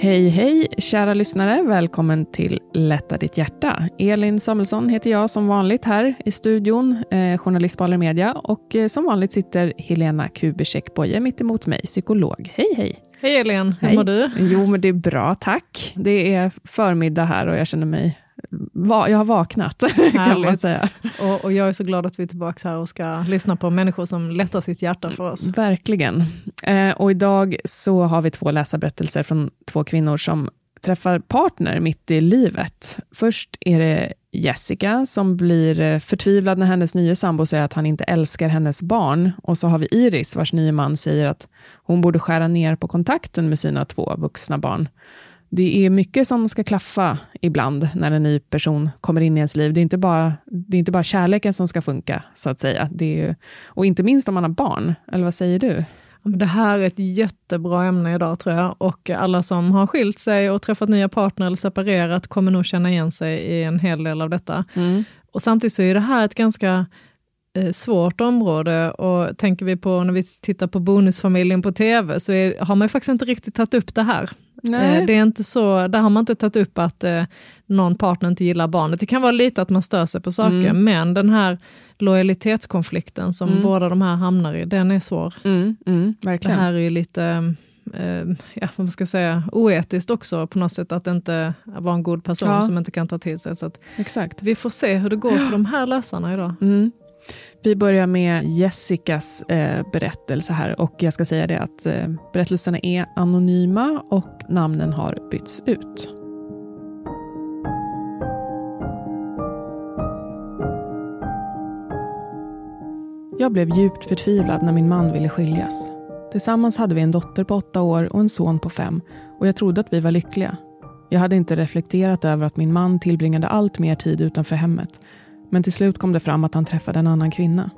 Hej, hej, kära lyssnare. Välkommen till Lätta ditt hjärta. Elin Samuelsson heter jag som vanligt här i studion, eh, journalist på Aller Media. Och eh, som vanligt sitter Helena Kubicek Boye mitt emot mig, psykolog. Hej, hej. Hej Elin, hur Hej. mår du? Jo, men det är bra, tack. Det är förmiddag här och jag känner mig... Jag har vaknat, kan man säga. Och, och jag är så glad att vi är tillbaka här och ska lyssna på människor som lättar sitt hjärta för oss. Verkligen. Eh, och idag så har vi två läsarberättelser från två kvinnor som träffar partner mitt i livet. Först är det Jessica som blir eh, förtvivlad när hennes nya sambo säger att han inte älskar hennes barn. Och så har vi Iris vars nya man säger att hon borde skära ner på kontakten med sina två vuxna barn. Det är mycket som ska klaffa ibland när en ny person kommer in i ens liv. Det är inte bara, det är inte bara kärleken som ska funka, så att säga. Det är ju, och inte minst om man har barn, eller vad säger du? Det här är ett jättebra ämne idag tror jag och alla som har skilt sig och träffat nya partner eller separerat kommer nog känna igen sig i en hel del av detta. Och samtidigt så är det här ett ganska svårt område och tänker vi på när vi tittar på Bonusfamiljen på tv så är, har man faktiskt inte riktigt tagit upp det här. Eh, Det är inte så, där har man inte tagit upp att eh, någon partner inte gillar barnet. Det kan vara lite att man stör sig på saker, men den här lojalitetskonflikten som båda de här hamnar i, den är svår. Mm, mm, Det här är lite, eh, ja, vad ska jag säga, oetiskt också på något sätt, att inte vara en god person Ja. som inte kan ta till sig. Så Exakt. vi får se hur det går för de här läsarna idag. Vi börjar med Jessicas eh, berättelse här och jag ska säga det att eh, berättelserna är anonyma och namnen har bytts ut. Jag blev djupt förtvivlad när min man ville skiljas. Tillsammans hade vi en dotter på åtta år och en son på fem och jag trodde att vi var lyckliga. Jag hade inte reflekterat över att min man tillbringade allt mer tid utanför hemmet men till slut kom det fram att han träffade en annan kvinna.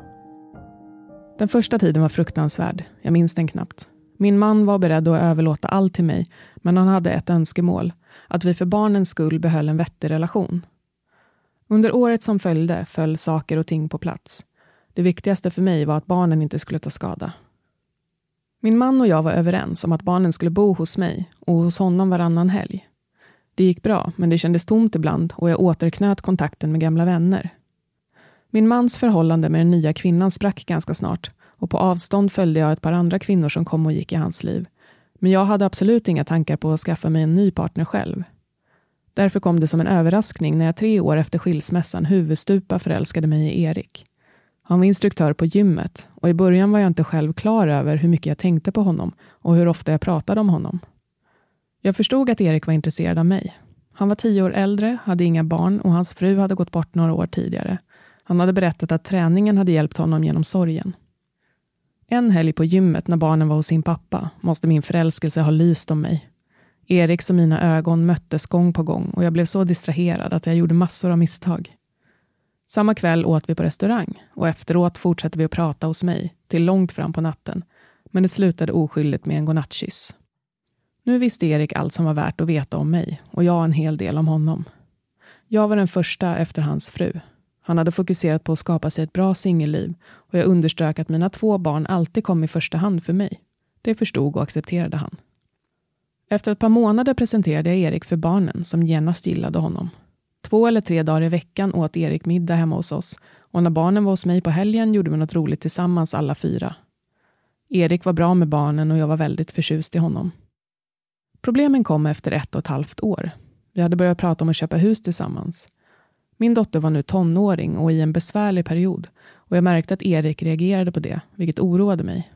Den första tiden var fruktansvärd, jag minns den knappt. Min man var beredd att överlåta allt till mig, men han hade ett önskemål, att vi för barnens skull behöll en vettig relation. Under året som följde föll saker och ting på plats. Det viktigaste för mig var att barnen inte skulle ta skada. Min man och jag var överens om att barnen skulle bo hos mig och hos honom varannan helg. Det gick bra, men det kändes tomt ibland och jag återknöt kontakten med gamla vänner. Min mans förhållande med den nya kvinnan sprack ganska snart och på avstånd följde jag ett par andra kvinnor som kom och gick i hans liv. Men jag hade absolut inga tankar på att skaffa mig en ny partner själv. Därför kom det som en överraskning när jag tre år efter skilsmässan huvudstupa förälskade mig i Erik. Han var instruktör på gymmet och i början var jag inte själv klar över hur mycket jag tänkte på honom och hur ofta jag pratade om honom. Jag förstod att Erik var intresserad av mig. Han var tio år äldre, hade inga barn och hans fru hade gått bort några år tidigare. Han hade berättat att träningen hade hjälpt honom genom sorgen. En helg på gymmet när barnen var hos sin pappa måste min förälskelse ha lyst om mig. Eriks och mina ögon möttes gång på gång och jag blev så distraherad att jag gjorde massor av misstag. Samma kväll åt vi på restaurang och efteråt fortsatte vi att prata hos mig till långt fram på natten. Men det slutade oskyldigt med en godnattkyss. Nu visste Erik allt som var värt att veta om mig och jag en hel del om honom. Jag var den första efter hans fru. Han hade fokuserat på att skapa sig ett bra singelliv och jag underströk att mina två barn alltid kom i första hand för mig. Det förstod och accepterade han. Efter ett par månader presenterade jag Erik för barnen som genast gillade honom. Två eller tre dagar i veckan åt Erik middag hemma hos oss och när barnen var hos mig på helgen gjorde vi något roligt tillsammans alla fyra. Erik var bra med barnen och jag var väldigt förtjust i honom. Problemen kom efter ett och ett halvt år. Vi hade börjat prata om att köpa hus tillsammans. Min dotter var nu tonåring och i en besvärlig period och jag märkte att Erik reagerade på det, vilket oroade mig.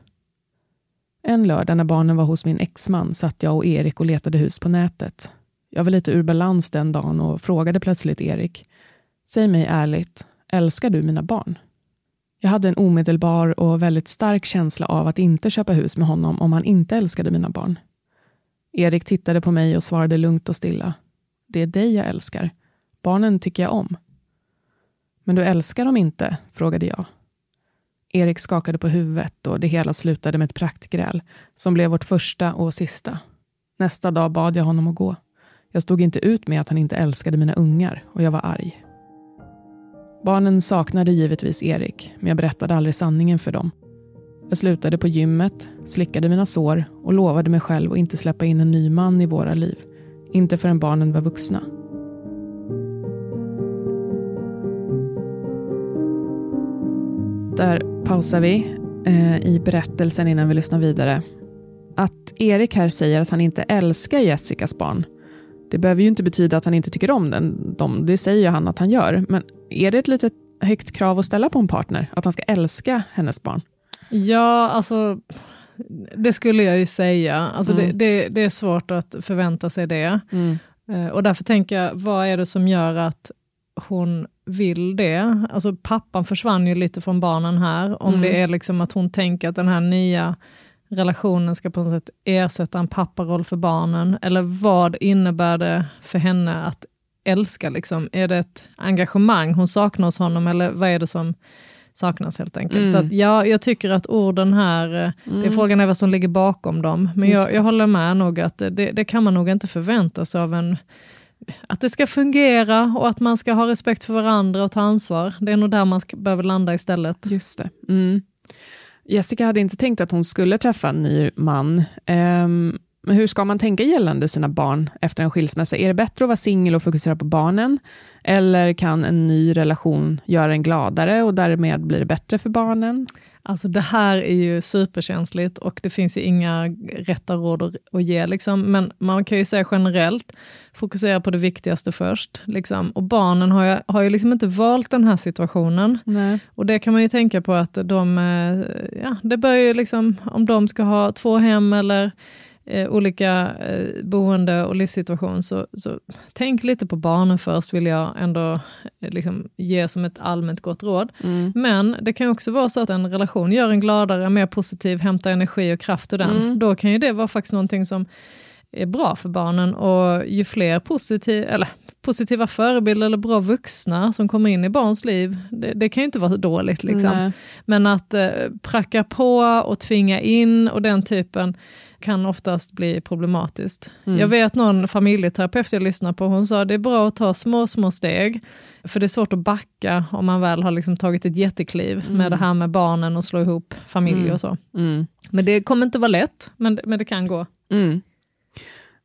En lördag när barnen var hos min exman satt jag och Erik och letade hus på nätet. Jag var lite ur balans den dagen och frågade plötsligt Erik. Säg mig ärligt, älskar du mina barn? Jag hade en omedelbar och väldigt stark känsla av att inte köpa hus med honom om han inte älskade mina barn. Erik tittade på mig och svarade lugnt och stilla. Det är dig jag älskar. Barnen tycker jag om. Men du älskar dem inte? frågade jag. Erik skakade på huvudet och det hela slutade med ett praktgräl som blev vårt första och sista. Nästa dag bad jag honom att gå. Jag stod inte ut med att han inte älskade mina ungar och jag var arg. Barnen saknade givetvis Erik, men jag berättade aldrig sanningen för dem. Jag slutade på gymmet, slickade mina sår och lovade mig själv att inte släppa in en ny man i våra liv. Inte förrän barnen var vuxna. Där pausar vi eh, i berättelsen innan vi lyssnar vidare. Att Erik här säger att han inte älskar Jessicas barn det behöver ju inte betyda att han inte tycker om den. De, det säger han att han gör. Men är det ett litet högt krav att ställa på en partner? Att han ska älska hennes barn? Ja, alltså det skulle jag ju säga. Alltså mm. det, det, det, är svårt att förvänta sig det. Mm. Uh, och därför tänker jag, vad är det som gör att hon vill det? Alltså pappan försvann ju lite från barnen här. Om mm. det är liksom att hon tänker att den här nya relationen ska på något sätt ersätta en papparoll för barnen? Eller vad innebär det för henne att älska? Liksom? Är det ett engagemang hon saknar hos honom eller vad är det som saknas helt enkelt? Mm. Så att, ja, jag tycker att orden här, mm. det är mm. frågan är vad som ligger bakom dem. Men jag, jag, håller med nog att det, det, kan man nog inte förvänta sig av en att det ska fungera och att man ska ha respekt för varandra och ta ansvar. Det är nog där man ska, behöver landa istället. Just det. Mm. Jessica hade inte tänkt att hon skulle träffa en ny man. Um, hur ska man tänka gällande sina barn efter en skilsmässa? Är det bättre att vara singel och fokusera på barnen? Eller kan en ny relation göra en gladare och därmed blir det bättre för barnen? Alltså det här är ju superkänsligt och det finns ju inga rätta råd att ge. Liksom. Men man kan ju säga generellt, fokusera på det viktigaste först. Liksom. Och barnen har ju, har ju liksom inte valt den här situationen. Nej. Och det kan man ju tänka på att de, eh, ja, det bör ju liksom, om de ska ha två hem eller eh, olika eh, boende och livssituation, så, så tänk lite på barnen först, vill jag ändå eh, liksom, ge som ett allmänt gott råd. Mm. Men det kan också vara så att en relation gör en gladare, mer positiv, hämtar energi och kraft ur den. Mm. Då kan ju det vara faktiskt någonting som är bra för barnen och ju fler positiv, eller positiva förebilder eller bra vuxna som kommer in i barns liv, det, det kan ju inte vara dåligt. Liksom. Men att eh, pracka på och tvinga in och den typen, kan oftast bli problematiskt. Mm. Jag vet någon familjeterapeut jag lyssnar på, hon sa det är bra att ta små, små steg, för det är svårt att backa om man väl har liksom tagit ett jättekliv mm. med det här med barnen och slå ihop familj mm. och så. Mm. Men det kommer inte vara lätt, men, men det kan gå.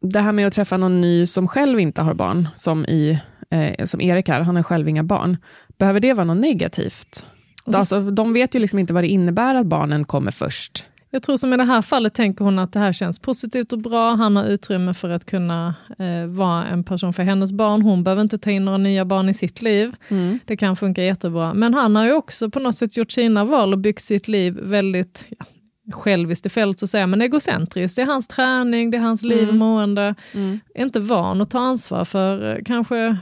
Det här med att träffa någon ny som själv inte har barn, som, i, eh, som Erik här, han har själv inga barn. Behöver det vara något negativt? Så, alltså, de vet ju liksom inte vad det innebär att barnen kommer först. Jag tror som i det här fallet tänker hon att det här känns positivt och bra. Han har utrymme för att kunna eh, vara en person för hennes barn. Hon behöver inte ta in några nya barn i sitt liv. Mm. Det kan funka jättebra. Men han har ju också på något sätt gjort sina val och byggt sitt liv väldigt, ja, själviskt i fält så säga, men egocentriskt. Det är hans träning, det är hans liv och mm. mående. Mm. Inte van att ta ansvar för eh, kanske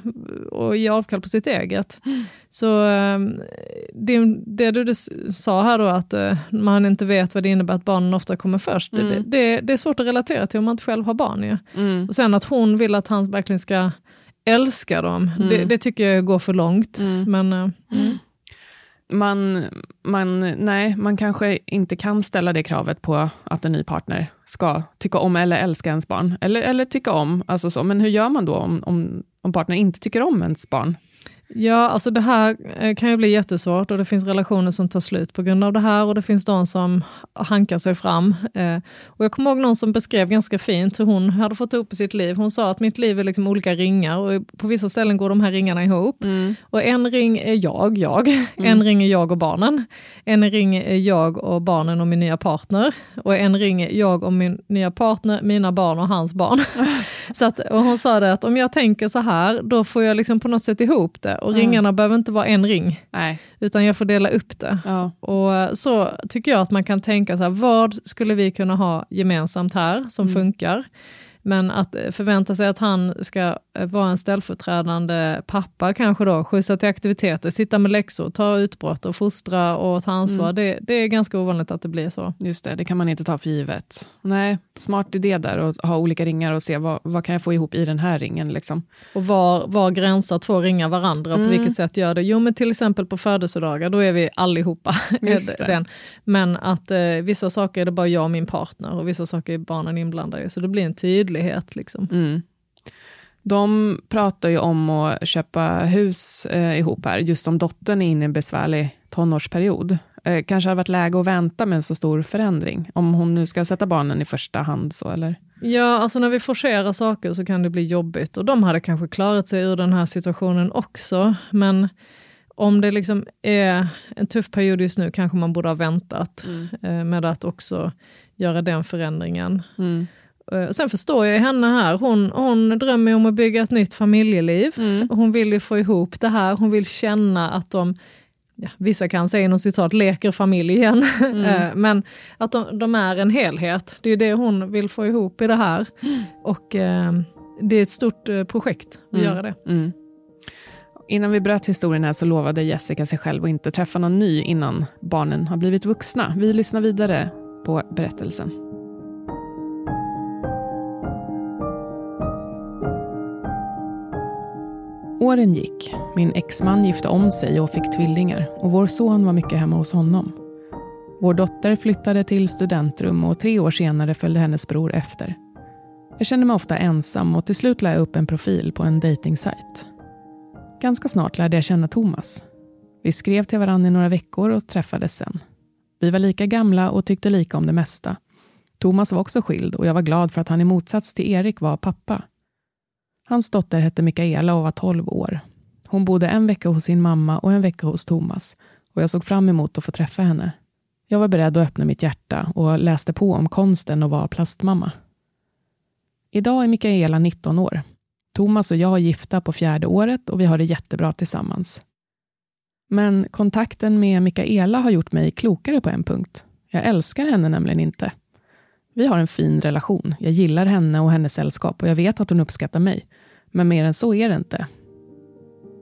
och ge avkall på sitt eget. Mm. Så ehm, det, det, du sa här då att eh, man inte vet vad det innebär att barnen ofta kommer först. Mm. Det, det, det, är svårt att relatera till om man inte själv har barn. Ju. Mm. Och sen att hon vill att han verkligen ska älska dem, det, mm. tycker jag går för långt. Men, eh, man, man, nej, man kanske inte kan ställa det kravet på att en ny partner ska tycka om eller älska ens barn. Eller, eller tycka om, alltså så. men hur gör man då om, om, om partnern inte tycker om ens barn? Ja, alltså det här eh, kan ju bli jättesvårt och det finns relationer som tar slut på grund av det här och det finns de som hankar sig fram. Eh, och jag kommer ihåg någon som beskrev ganska fint hur hon hade fått ihop sitt liv. Hon sa att mitt liv är liksom olika ringar och på vissa ställen går de här ringarna ihop. Mm. Och en ring är jag, jag. Mm. En ring är jag och barnen. En ring är jag och barnen och min nya partner. Och en ring är jag och min nya partner, mina barn och hans barn. så att, och hon sa det att om jag tänker så här, då får jag liksom på något sätt ihop det. Och mm. ringarna behöver inte vara en ring, Nej. utan jag får dela upp det. Ja. Och så tycker jag att man kan tänka så här, vad skulle vi kunna ha gemensamt här som mm. funkar? Men att förvänta sig att han ska eh, vara en ställföreträdande pappa kanske då, skjutsa till aktiviteter, sitta med läxor, ta utbrott och fostra och ta ansvar, mm. det, det, är ganska ovanligt att det blir så. Just det, det kan man inte ta för givet. Nej, smart idé där att ha olika ringar och se vad, vad kan jag få ihop i den här ringen. Liksom. Och var, var gränsar två ringar varandra och mm. på vilket sätt gör det? Jo men till exempel på födelsedagar, då är vi allihopa den. Men att eh, vissa saker är det bara jag och min partner och vissa saker är barnen inblandade i, så det blir en tydlighet. Liksom. Mm. De pratar ju om att köpa hus eh, ihop här, just om dottern är inne i en besvärlig tonårsperiod. Eh, kanske har varit läge att vänta med en så stor förändring, om hon nu ska sätta barnen i första hand. så eller? Ja, alltså när vi forcerar saker så kan det bli jobbigt och de hade kanske klarat sig ur den här situationen också, men om det liksom är en tuff period just nu kanske man borde ha väntat mm. Eh, med att också göra den förändringen. Mm. Eh, sen förstår jag henne här, hon, hon drömmer om att bygga ett nytt familjeliv. Mm. Hon vill ju få ihop det här, hon vill känna att de ja, vissa kan säga inom citat, leker familj igen. Mm. Eh, men att de, de, är en helhet. Det är det hon vill få ihop i det här. Mm. Och eh, det är ett stort eh, projekt att mm. göra det. Mm. Innan vi bröt historien här så lovade Jessica sig själv att inte träffa någon ny innan barnen har blivit vuxna. Vi lyssnar vidare på berättelsen. Åren gick. Min exman gifte om sig och fick tvillingar och vår son var mycket hemma hos honom. Vår dotter flyttade till studentrum och tre år senare följde hennes bror efter. Jag kände mig ofta ensam och till slut lade jag upp en profil på en dejtingsajt. Ganska snart lärde jag känna Thomas. Vi skrev till varandra i några veckor och träffades sen. Vi var lika gamla och tyckte lika om det mesta. Thomas var också skild och jag var glad för att han i motsats till Erik var pappa. Hans dotter hette Mikaela och var 12 år. Hon bodde en vecka hos sin mamma och en vecka hos Thomas och jag såg fram emot att få träffa henne. Jag var beredd att öppna mitt hjärta och läste på om konsten att vara plastmamma. Idag är Mikaela 19 år. Thomas och jag är gifta på fjärde året och vi har det jättebra tillsammans. Men kontakten med Mikaela har gjort mig klokare på en punkt. Jag älskar henne nämligen inte. Vi har en fin relation. Jag gillar henne och hennes sällskap och jag vet att hon uppskattar mig. Men mer än så är det inte.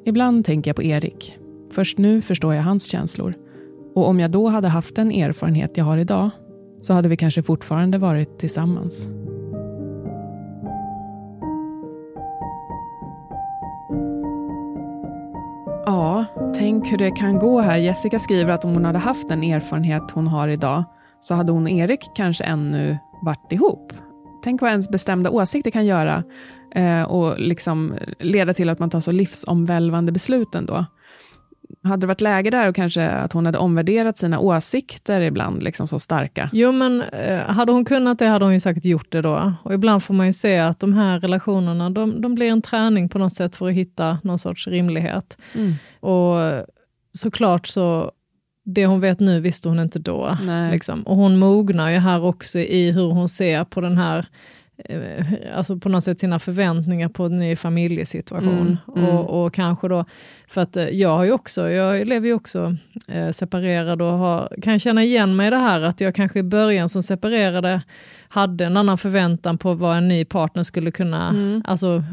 Ibland tänker jag på Erik. Först nu förstår jag hans känslor. Och om jag då hade haft den erfarenhet jag har idag så hade vi kanske fortfarande varit tillsammans. Ja, tänk hur det kan gå här. Jessica skriver att om hon hade haft den erfarenhet hon har idag så hade hon och Erik kanske ännu varit ihop. Tänk vad ens bestämda åsikter kan göra och liksom leda till att man tar så livsomvälvande beslut ändå. Hade det varit läge där och kanske att hon hade omvärderat sina åsikter ibland, liksom så starka? Jo, men eh, hade hon kunnat det hade hon ju säkert gjort det då. Och ibland får man ju se att de här relationerna, de, de blir en träning på något sätt för att hitta någon sorts rimlighet. Mm. Och såklart så det hon vet nu visste hon inte då. Liksom. Och hon mognar ju här också i hur hon ser på den här eh, alltså på något sätt sina förväntningar på en ny familjesituation. Mm, mm. Och, och, kanske då, för att eh, jag har ju också, jag lever ju också eh, separerad och har, kan känna igen mig i det här att jag kanske i början som separerade hade en annan förväntan på vad en ny partner skulle kunna, mm. alltså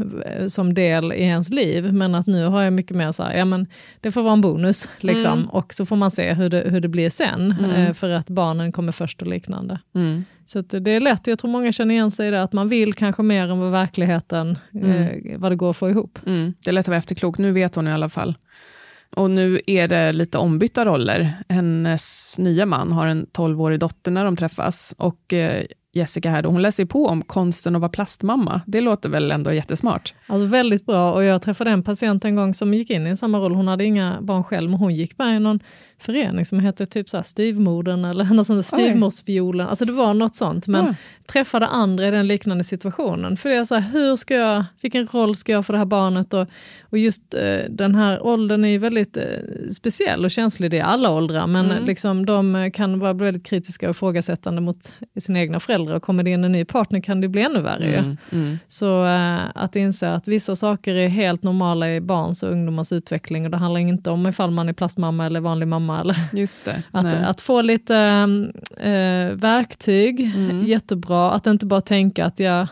som del i ens liv. Men att nu har jag mycket mer så här, ja men det får vara en bonus liksom. Mm. Och så får man se hur det, hur det blir sen. Mm. Eh, för att barnen kommer först och liknande. Så det är lätt, jag tror många känner igen sig i det, att man vill kanske mer än vad verkligheten, mm. eh, vad det går att få ihop. Mm. Det är lätt att vara efterklok, nu vet hon i alla fall. Och nu är det lite ombytta roller. Hennes nya man har en 12-årig dotter när de träffas och eh, Jessica här, då, hon läser på om konsten att vara plastmamma. Det låter väl ändå jättesmart? Alltså väldigt bra och jag träffade en patient en gång som gick in i samma roll. Hon hade inga barn själv, men hon gick med i någon förening som hette typ så här styvmodern eller något sånt, styvmorsviolen. Alltså det var något sånt. Men ja. träffade andra i den liknande situationen. För det är så här, hur ska jag, vilken roll ska jag för det här barnet? Och, och just eh, den här åldern är ju väldigt eh, speciell och känslig, det är alla åldrar, men mm. liksom, de kan vara väldigt kritiska och ifrågasättande mot sina egna föräldrar. Och kommer det in en ny partner kan det bli ännu värre. Mm. Mm. Så eh, att inse att vissa saker är helt normala i barns och ungdomars utveckling och det handlar inte om ifall man är plastmamma eller vanlig mamma. Eller Just det. Att, att få lite äh, verktyg, mm. jättebra. Att inte bara tänka att jag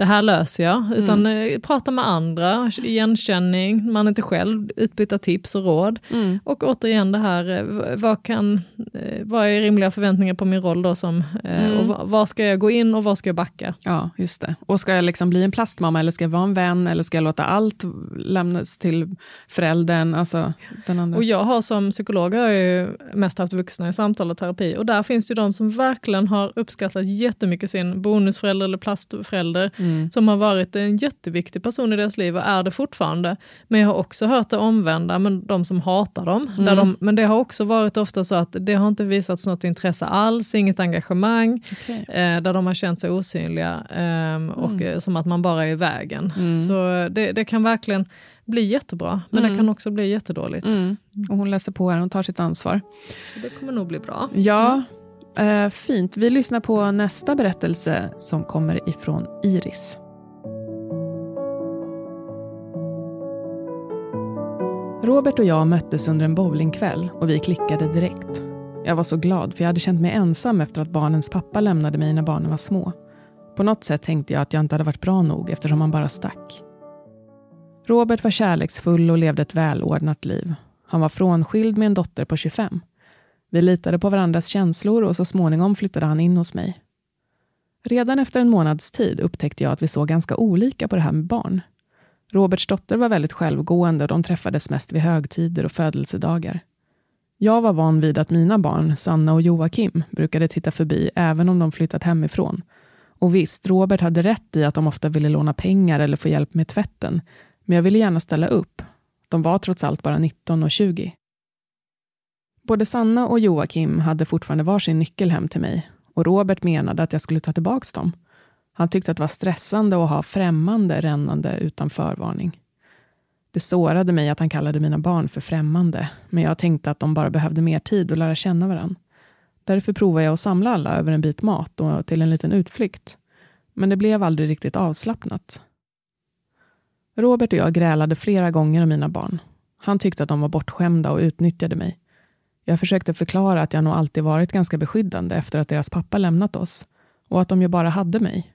det här löser jag, utan mm. Eh, prata med andra, igenkänning, man är inte själv, utbyta tips och råd. Mm. Och återigen det här, eh, vad, kan, eh, vad är rimliga förväntningar på min roll då som, mm. och var ska jag gå in och var ska jag backa? Ja, just det. Och ska jag liksom bli en plastmamma eller ska jag vara en vän eller ska jag låta allt lämnas till föräldern? Alltså, den andra. Och jag har som psykolog har jag mest haft vuxna i samtal och terapi och där finns det de som verkligen har uppskattat jättemycket sin bonusförälder eller plastförälder. Mm mm. som har varit en jätteviktig person i deras liv och är det fortfarande. Men jag har också hört det omvända, men de som hatar dem. Mm. De, men det har också varit ofta så att det har inte visats något intresse alls, inget engagemang, okay. eh, där de har känt sig osynliga eh, och mm. Eh, som att man bara är i vägen. Mm. Så det, det kan verkligen bli jättebra, men mm. det kan också bli jättedåligt. Mm. Och hon läser på här, hon tar sitt ansvar. Det kommer nog bli bra. Ja, Eh, Eh, fint. Vi lyssnar på nästa berättelse som kommer ifrån Iris. Robert och jag möttes under en bowlingkväll och vi klickade direkt. Jag var så glad för jag hade känt mig ensam efter att barnens pappa lämnade mig när barnen var små. På något sätt tänkte jag att jag inte hade varit bra nog eftersom han bara stack. Robert var kärleksfull och levde ett välordnat liv. Han var frånskild med en dotter på 25. Vi litade på varandras känslor och så småningom flyttade han in hos mig. Redan efter en månads tid upptäckte jag att vi såg ganska olika på det här med barn. Roberts dotter var väldigt självgående och de träffades mest vid högtider och födelsedagar. Jag var van vid att mina barn, Sanna och Joakim, brukade titta förbi även om de flyttat hemifrån. Och visst, Robert hade rätt i att de ofta ville låna pengar eller få hjälp med tvätten, men jag ville gärna ställa upp. De var trots allt bara 19 och 20. Både Sanna och Joakim hade fortfarande varsin nyckel hem till mig och Robert menade att jag skulle ta tillbaka dem. Han tyckte att det var stressande att ha främmande rännande utan förvarning. Det sårade mig att han kallade mina barn för främmande, men jag tänkte att de bara behövde mer tid att lära känna varandra. Därför provade jag att samla alla över en bit mat och till en liten utflykt. Men det blev aldrig riktigt avslappnat. Robert och jag grälade flera gånger om mina barn. Han tyckte att de var bortskämda och utnyttjade mig. Jag försökte förklara att jag nog alltid varit ganska beskyddande efter att deras pappa lämnat oss och att de ju bara hade mig.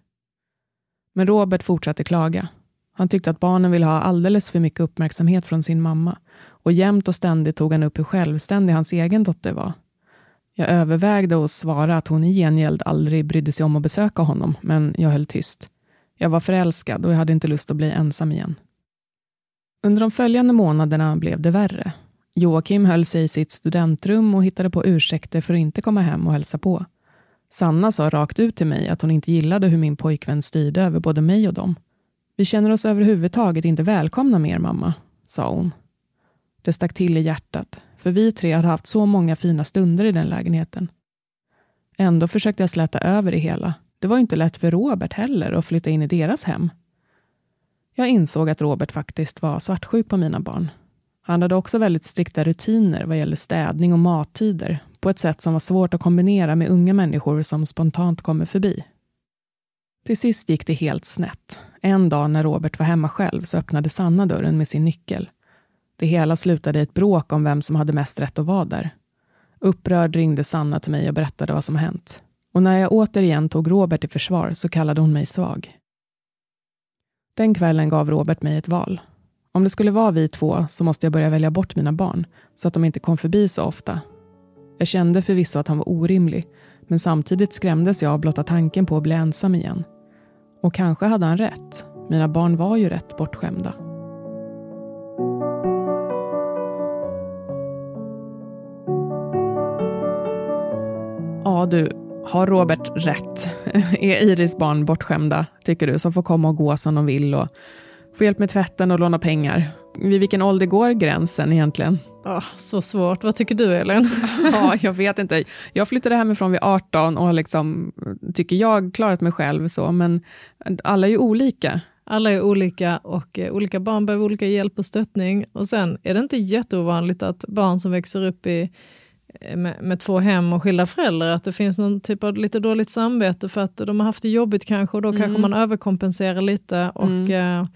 Men Robert fortsatte klaga. Han tyckte att barnen ville ha alldeles för mycket uppmärksamhet från sin mamma och jämt och ständigt tog han upp hur självständig hans egen dotter var. Jag övervägde att svara att hon i gengäld aldrig brydde sig om att besöka honom, men jag höll tyst. Jag var förälskad och jag hade inte lust att bli ensam igen. Under de följande månaderna blev det värre. Joakim höll sig i sitt studentrum och hittade på ursäkter för att inte komma hem och hälsa på. Sanna sa rakt ut till mig att hon inte gillade hur min pojkvän styrde över både mig och dem. Vi känner oss överhuvudtaget inte välkomna mer, mamma, sa hon. Det stack till i hjärtat, för vi tre hade haft så många fina stunder i den lägenheten. Ändå försökte jag släta över det hela. Det var inte lätt för Robert heller att flytta in i deras hem. Jag insåg att Robert faktiskt var svartsjuk på mina barn han hade också väldigt strikta rutiner vad gäller städning och mattider på ett sätt som var svårt att kombinera med unga människor som spontant kommer förbi. Till sist gick det helt snett. En dag när Robert var hemma själv så öppnade Sanna dörren med sin nyckel. Det hela slutade i ett bråk om vem som hade mest rätt att vara där. Upprörd ringde Sanna till mig och berättade vad som hänt. Och när jag återigen tog Robert i försvar så kallade hon mig svag. Den kvällen gav Robert mig ett val. Om det skulle vara vi två så måste jag börja välja bort mina barn så att de inte kom förbi så ofta. Jag kände förvisso att han var orimlig men samtidigt skrämdes jag av blotta tanken på att bli ensam igen. Och kanske hade han rätt. Mina barn var ju rätt bortskämda. Ja du, Har Robert rätt? Är Iris barn bortskämda, tycker du, som får komma och gå som de vill och få hjälp med tvätten och låna pengar? Vid vilken ålder går gränsen egentligen? Oh, så svårt. Vad tycker du, Elin? ja, jag vet inte. Jag flyttade hemifrån vid 18 och har liksom, tycker jag, klarat mig själv. så, Men alla är ju olika. Alla är olika och eh, olika barn behöver olika hjälp och stöttning. Och sen är det inte jätteovanligt att barn som växer upp i, eh, med, med, två hem och skilda föräldrar, att det finns någon typ av lite dåligt samvete för att de har haft det jobbigt kanske och då mm. kanske man överkompenserar lite och mm. eh,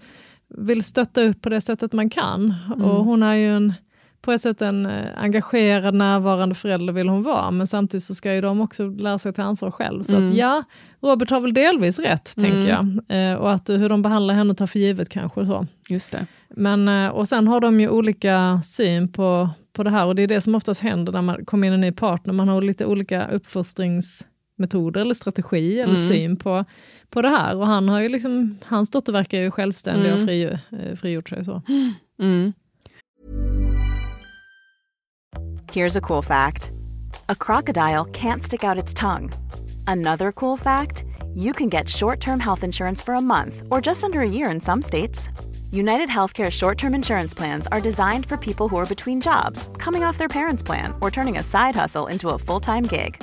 vill stötta upp på det sättet man kan. Mm. Och hon är ju en på ett sätt en eh, engagerad, närvarande förälder vill hon vara, men samtidigt så ska ju de också lära sig ta ansvar själv. Så mm. att ja, Robert har väl delvis rätt, mm. tänker jag. Eh, och att hur de behandlar henne tar för givet kanske. Så. Just det. Men, eh, och sen har de ju olika syn på, på det här och det är det som oftast händer när man kommer in en ny partner, man har lite olika uppfostringsmetoder eller strategi eller mm. syn på, på det här. Och han har ju liksom, hans dotter verkar ju självständig mm. och fri, eh, frigjort sig. Så. Mm. Here's a cool fact. A crocodile can't stick out its tongue. Another cool fact, you can get short-term health insurance for a month or just under a year in some states. United Healthcare short-term insurance plans are designed for people who are between jobs, coming off their parents' plan, or turning a side hustle into a full-time gig.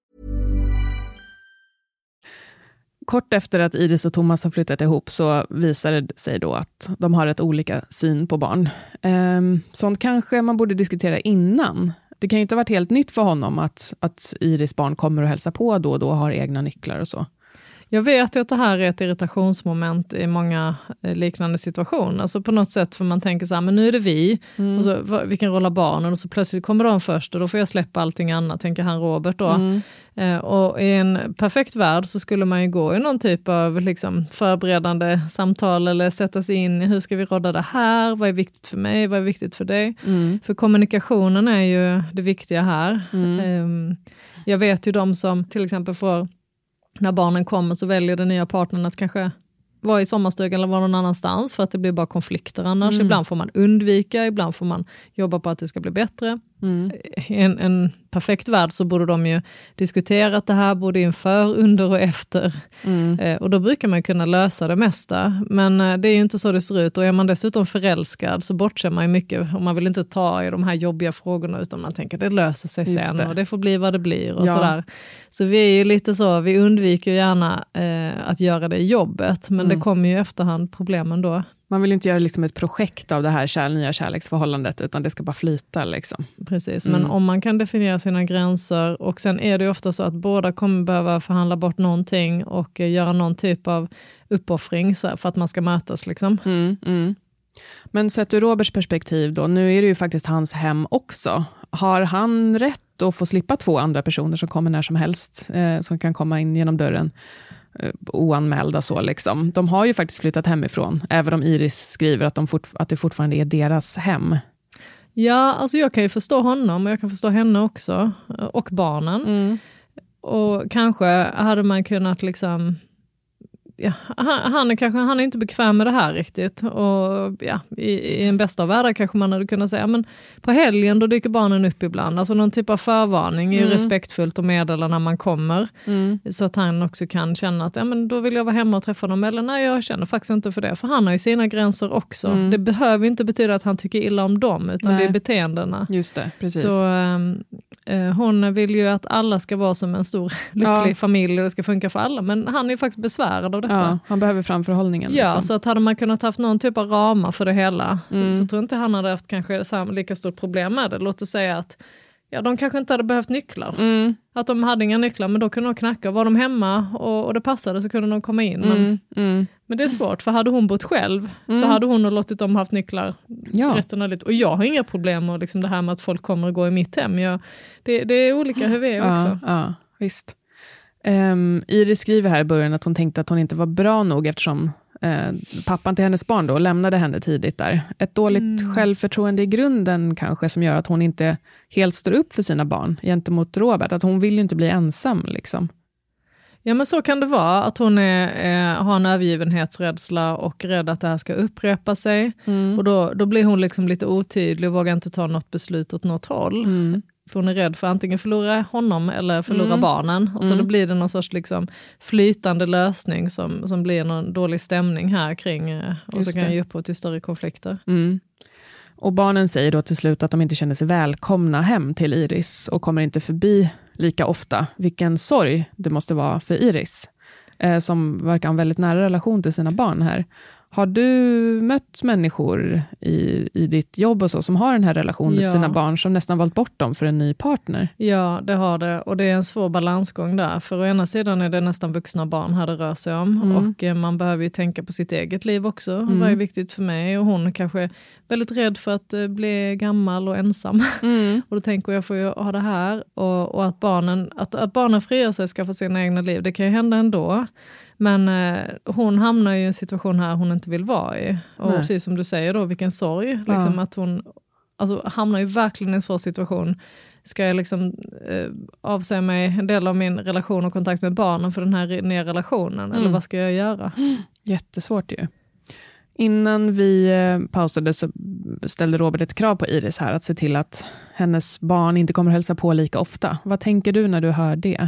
Kort efter att Iris och Thomas har flyttat ihop så visar det sig då att de har rätt olika syn på barn. Ehm, sånt kanske man borde diskutera innan. Det kan ju inte ha varit helt nytt för honom att, att Iris barn kommer och hälsar på då och då och har egna nycklar och så. Jag vet att det här är ett irritationsmoment i många eh, liknande situationer. Alltså på något sätt, för man tänker så här, men nu är det vi, mm. och så, vilken roll har barnen? Och så plötsligt kommer de först och då får jag släppa allting annat, tänker han Robert då. Mm. Eh, och i en perfekt värld så skulle man ju gå i någon typ av liksom, förberedande samtal eller sätta sig in i hur ska vi råda det här, vad är viktigt för mig, vad är viktigt för dig? Mm. För kommunikationen är ju det viktiga här. Eh, jag vet ju de som till exempel får när barnen kommer så väljer den nya partnern att kanske vara i sommarstugan eller vara någon annanstans för att det blir bara konflikter annars. Mm. Ibland får man undvika, ibland får man jobba på att det ska bli bättre. Mm. En, en perfekt värld så borde de ju diskuterat det här både inför, under och efter. Mm. Eh, och då brukar man kunna lösa det mesta. Men eh, det är ju inte så det ser ut och är man dessutom förälskad så bortser man ju mycket och man vill inte ta i de här jobbiga frågorna utan man tänker det löser sig Just sen det. och det får bli vad det blir. och ja. sådär. Så vi är ju lite så, vi undviker gärna eh, att göra det i jobbet men mm. det kommer ju i efterhand problemen då. Man vill inte göra liksom ett projekt av det här kär, nya kärleksförhållandet, utan det ska bara flyta. Liksom. Precis, men mm. om man kan definiera sina gränser, och sen är det ofta så att båda kommer behöva förhandla bort någonting och eh, göra någon typ av uppoffring för att man ska mötas. Liksom. Mm, mm. Men sett ur Roberts perspektiv, då, nu är det ju faktiskt hans hem också. Har han rätt att få slippa två andra personer som kommer när som helst, eh, som kan komma in genom dörren? Eh, oanmälda. Så liksom. De har ju faktiskt flyttat hemifrån, även om Iris skriver att, de att det fortfarande är deras hem. Ja, alltså jag kan ju förstå honom och jag kan förstå henne också, och barnen. Mm. Och kanske hade man kunnat liksom ja, han, han, är kanske, han är inte bekväm med det här riktigt. Och ja, i, i en bästa av världar kanske man hade kunnat säga, men på helgen då dyker barnen upp ibland. Alltså någon typ av förvarning är mm. respektfullt att meddela när man kommer. Mm. Så att han också kan känna att ja, men då vill jag vara hemma och träffa dem. Eller nej, jag känner faktiskt inte för det. För han har ju sina gränser också. Mm. Det behöver inte betyda att han tycker illa om dem, utan nej. det är beteendena. Just det, precis. Så äh, hon vill ju att alla ska vara som en stor lycklig ja. familj och det ska funka för alla. Men han är faktiskt besvärad av det detta. Ja, han behöver framförhållningen. Ja, liksom. så att hade man kunnat haft någon typ av ramar för det hela, mm. så tror inte han hade haft kanske lika stort problem med det. Låt oss säga att ja, de kanske inte hade behövt nycklar. Mm. Att de hade inga nycklar, men då kunde de knacka. Var de hemma och, och det passade så kunde de komma in. Men, Mm. Mm. men det är svårt, för hade hon bott själv så Mm. hade hon låtit dem haft nycklar Ja. resten av livet. Och jag har inga problem med liksom det här med att folk kommer och går i mitt hem. Jag, det, det är olika hur vi är också. Ja, ja visst. Um, Iris skriver här i början att hon tänkte att hon inte var bra nog eftersom eh, pappan till hennes barn då lämnade henne tidigt där. Ett dåligt Mm. självförtroende i grunden kanske som gör att hon inte helt står upp för sina barn gentemot Robert. Att hon vill ju inte bli ensam. Liksom. Ja men så kan det vara, att hon är, eh, har en övergivenhetsrädsla och rädd att det här ska upprepa sig. Och då, då blir hon liksom lite otydlig och vågar inte ta något beslut åt något håll. Mm. För hon är rädd för antingen förlora honom eller förlora Mm. barnen. Och så Mm. då blir det någon sorts liksom flytande lösning som, som blir någon dålig stämning här kring eh, och Just så kan det. ge upphov till större konflikter. Mm. Och barnen säger då till slut att de inte känner sig välkomna hem till Iris och kommer inte förbi lika ofta. Vilken sorg det måste vara för Iris, eh, som verkar ha en väldigt nära relation till sina barn här. Har du mött människor i, i ditt jobb och så, som har den här relationen till Ja. sina barn, som nästan valt bort dem för en ny partner? Ja, det har det. Och det är en svår balansgång där. För å ena sidan är det nästan vuxna barn här det rör sig om. Mm. Och eh, man behöver ju tänka på sitt eget liv också. Vad är viktigt för mig? Och hon är kanske väldigt rädd för att eh, bli gammal och ensam. och då tänker jag, får ju ha det här. Och, och att, barnen, att, att barnen friar sig och skaffar sina egna liv, det kan ju hända ändå. Men eh, hon hamnar ju i en situation här hon inte vill vara i. Och Nej. precis som du säger då, vilken sorg. Liksom att hon alltså, hamnar ju verkligen i en svår situation. Ska jag liksom eh, avsäga mig en del av min relation och kontakt med barnen för den här nya relationen? Eller Mm. vad ska jag göra? Jättesvårt ju. Innan vi eh, pausade så ställde Robert ett krav på Iris här, att se till att hennes barn inte kommer hälsa på lika ofta. Vad tänker du när du hör det?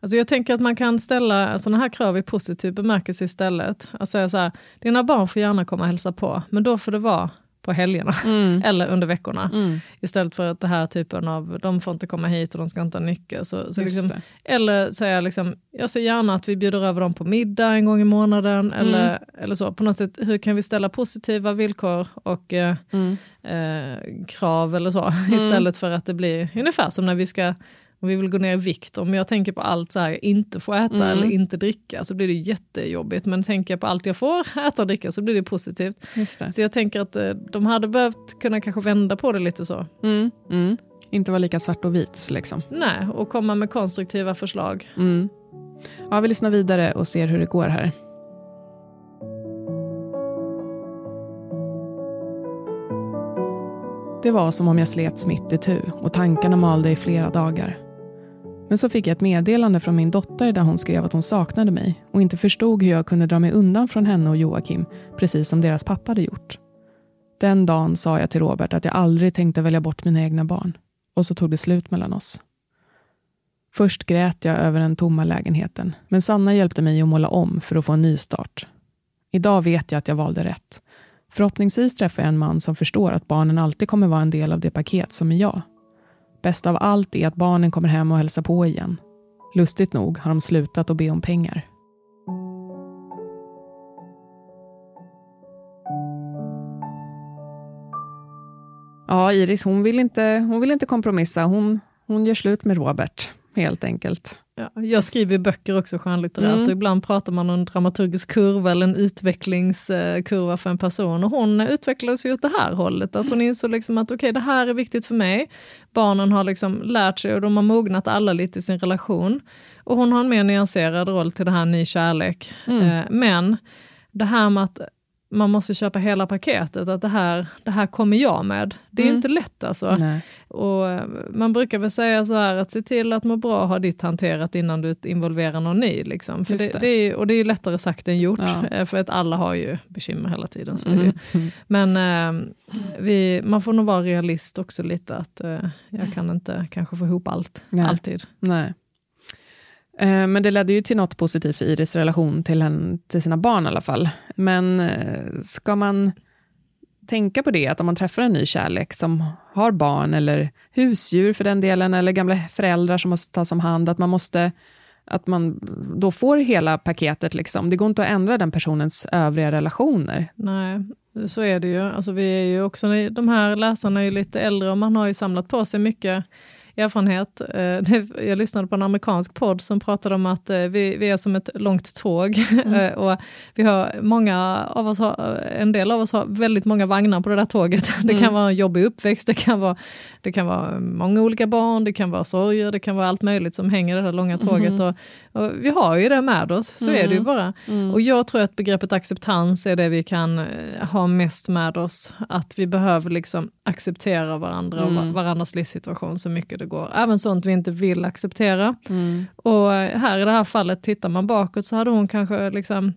Alltså jag tänker att man kan ställa sådana här krav i positiv bemärkelse istället. Att säga så här, dina barn får gärna komma och hälsa på, men då får det vara på helgerna eller under veckorna. Istället för att det här typen av, de får inte komma hit och de ska inte ha nyckel. Så, så liksom, eller säga, liksom, jag ser gärna att vi bjuder över dem på middag en gång i månaden. Eller, eller så. På något sätt, hur kan vi ställa positiva villkor och eh, eh, krav eller så. Istället för att det blir ungefär som när vi ska om vi vill gå ner i vikt, om jag tänker på allt så här, inte få äta eller inte dricka så blir det jättejobbigt. Men tänker jag på allt jag får äta och dricka så blir det positivt. Det. Så jag tänker att eh, de hade behövt kunna kanske vända på det lite så. Mm, mm. Inte vara lika svart och vit. Liksom. Nej, och komma med konstruktiva förslag. Mm. Ja, vi lyssnar vidare och ser hur det går här. Det var som om jag slet mitt itu och tankarna malde i flera dagar. Men så fick jag ett meddelande från min dotter där hon skrev att hon saknade mig och inte förstod hur jag kunde dra mig undan från henne och Joakim, precis som deras pappa hade gjort. Den dagen sa jag till Robert att jag aldrig tänkte välja bort mina egna barn. Och så tog det slut mellan oss. Först grät jag över den tomma lägenheten, men Sanna hjälpte mig att måla om för att få en ny start. Idag vet jag att jag valde rätt. Förhoppningsvis träffar jag en man som förstår att barnen alltid kommer vara en del av det paket som är jag. Bäst av allt är att barnen kommer hem och hälsar på igen. Lustigt nog har de slutat att be om pengar. Ja, Iris hon vill inte, hon vill inte kompromissa. Hon, hon gör slut med Robert, helt enkelt. Ja, jag skriver böcker också skönlitterärt Mm. och ibland pratar man om en dramaturgisk kurva eller en utvecklingskurva för en person och hon utvecklades ju åt det här hållet, att hon insåg liksom att okej det här är viktigt för mig. Barnen har liksom lärt sig och de har mognat alla lite i sin relation och hon har en mer nyanserad roll till det här ny kärlek. Eh, men det här med att man måste köpa hela paketet, att det här, det här kommer jag med. Det är Mm. inte lätt alltså. Nej. Och eh, man brukar väl säga så här att se till att må bra ha ditt hanterat innan du involverar någon ny. Liksom. För det, det. det är, och det är ju lättare sagt än gjort, Ja. eh, för att alla har ju bekymmer hela tiden. Så Mm. Men eh, vi, man får nog vara realist också lite, att eh, jag kan inte kanske få ihop allt, Nej. alltid. Nej. Eh, men det ledde ju till något positivt för Iris relation till, henne, till sina barn i alla fall. Men eh, ska man tänka på det, att om man träffar en ny kärlek som har barn eller husdjur för den delen, eller gamla föräldrar som måste tas om hand, att man måste att man då får hela paketet. Liksom. Det går inte att ändra den personens övriga relationer. Nej, så är det ju. Alltså vi är ju också, de här läsarna är ju lite äldre och man har ju samlat på sig mycket erfarenhet. Eh, jag lyssnade på en amerikansk podd som pratade om att eh, vi, vi är som ett långt tåg. Mm. och vi har många av oss, har, en del av oss har väldigt många vagnar på det där tåget. Det kan mm. vara en jobbig uppväxt, det kan, vara, det kan vara många olika barn, det kan vara sorger, det kan vara allt möjligt som hänger i det där långa tåget. Mm. Och, och, vi har ju det med oss, så är det ju bara. Och jag tror att begreppet acceptans är det vi kan ha mest med oss. Att vi behöver liksom acceptera varandra och varandras livssituation så mycket det går. Även sånt vi inte vill acceptera. Mm. Och här i det här fallet, tittar man bakåt så hade hon kanske liksom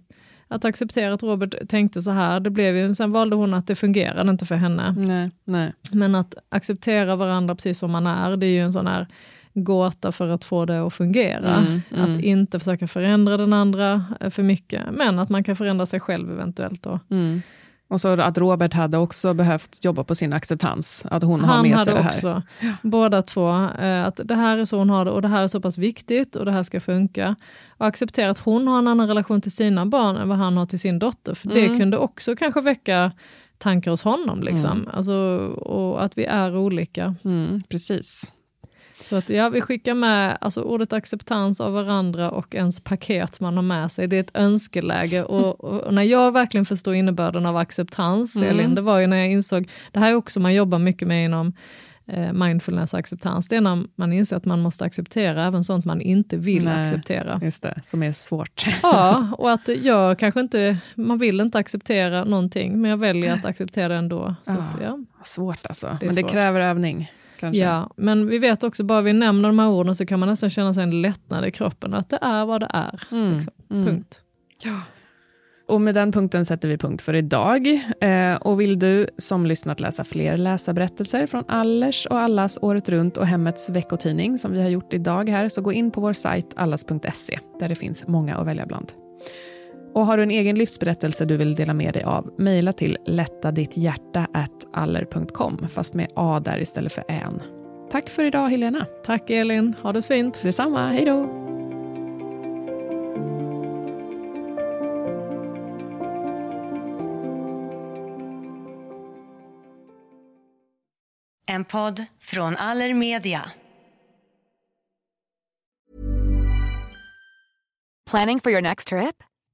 att acceptera att Robert tänkte så här, det blev ju, sen valde hon att det fungerade inte för henne. Nej, nej. Men att acceptera varandra precis som man är, det är ju en sån här gåta för att få det att fungera. Mm, mm. Att inte försöka förändra den andra för mycket, men att man kan förändra sig själv eventuellt. Då. Mm. Och så att Robert hade också behövt jobba på sin acceptans, att hon Han har med sig det här. också, båda två, eh, att det här är så hon har det och det här är så pass viktigt och det här ska funka. Och acceptera att hon har en annan relation till sina barn än vad han har till sin dotter, för mm. det kunde också kanske väcka tankar hos honom. Liksom. Mm. Alltså, och att vi är olika. Mm, precis. Så att ja, vi skickar med alltså, ordet acceptans av varandra och ens paket man har med sig. Det är ett önskeläge och, och när jag verkligen förstår innebörden av acceptans, mm. Elin, det var ju när jag insåg, det här är också man jobbar mycket med inom eh, mindfulness och acceptans, det är när man inser att man måste acceptera även sånt man inte vill Nej, acceptera. Just det, som är svårt. ja, och att jag kanske inte, man vill inte acceptera någonting, men jag väljer att acceptera det ändå. Så ja, att, ja. Svårt alltså, det men det svårt. kräver övning. Kanske. Ja, men vi vet också, bara vi nämner de här orden så kan man nästan känna sig en lättnad i kroppen, att det är vad det är. Mm. Liksom. Mm. Punkt. Ja. Och med den punkten sätter vi punkt för idag. Eh, och vill du som lyssnat läsa fler läsarberättelser från Allers och Allas året runt och Hemmets veckotidning som vi har gjort idag här, så gå in på vår sajt allas.se där det finns många att välja bland. Och har du en egen livsberättelse du vill dela med dig av, mejla till lättaditthjärta.aller.com, fast med A där istället för än. Tack för idag Helena. Tack Elin, ha det så fint. Detsamma, hej då. En podd från Allermedia. Planning for your next trip?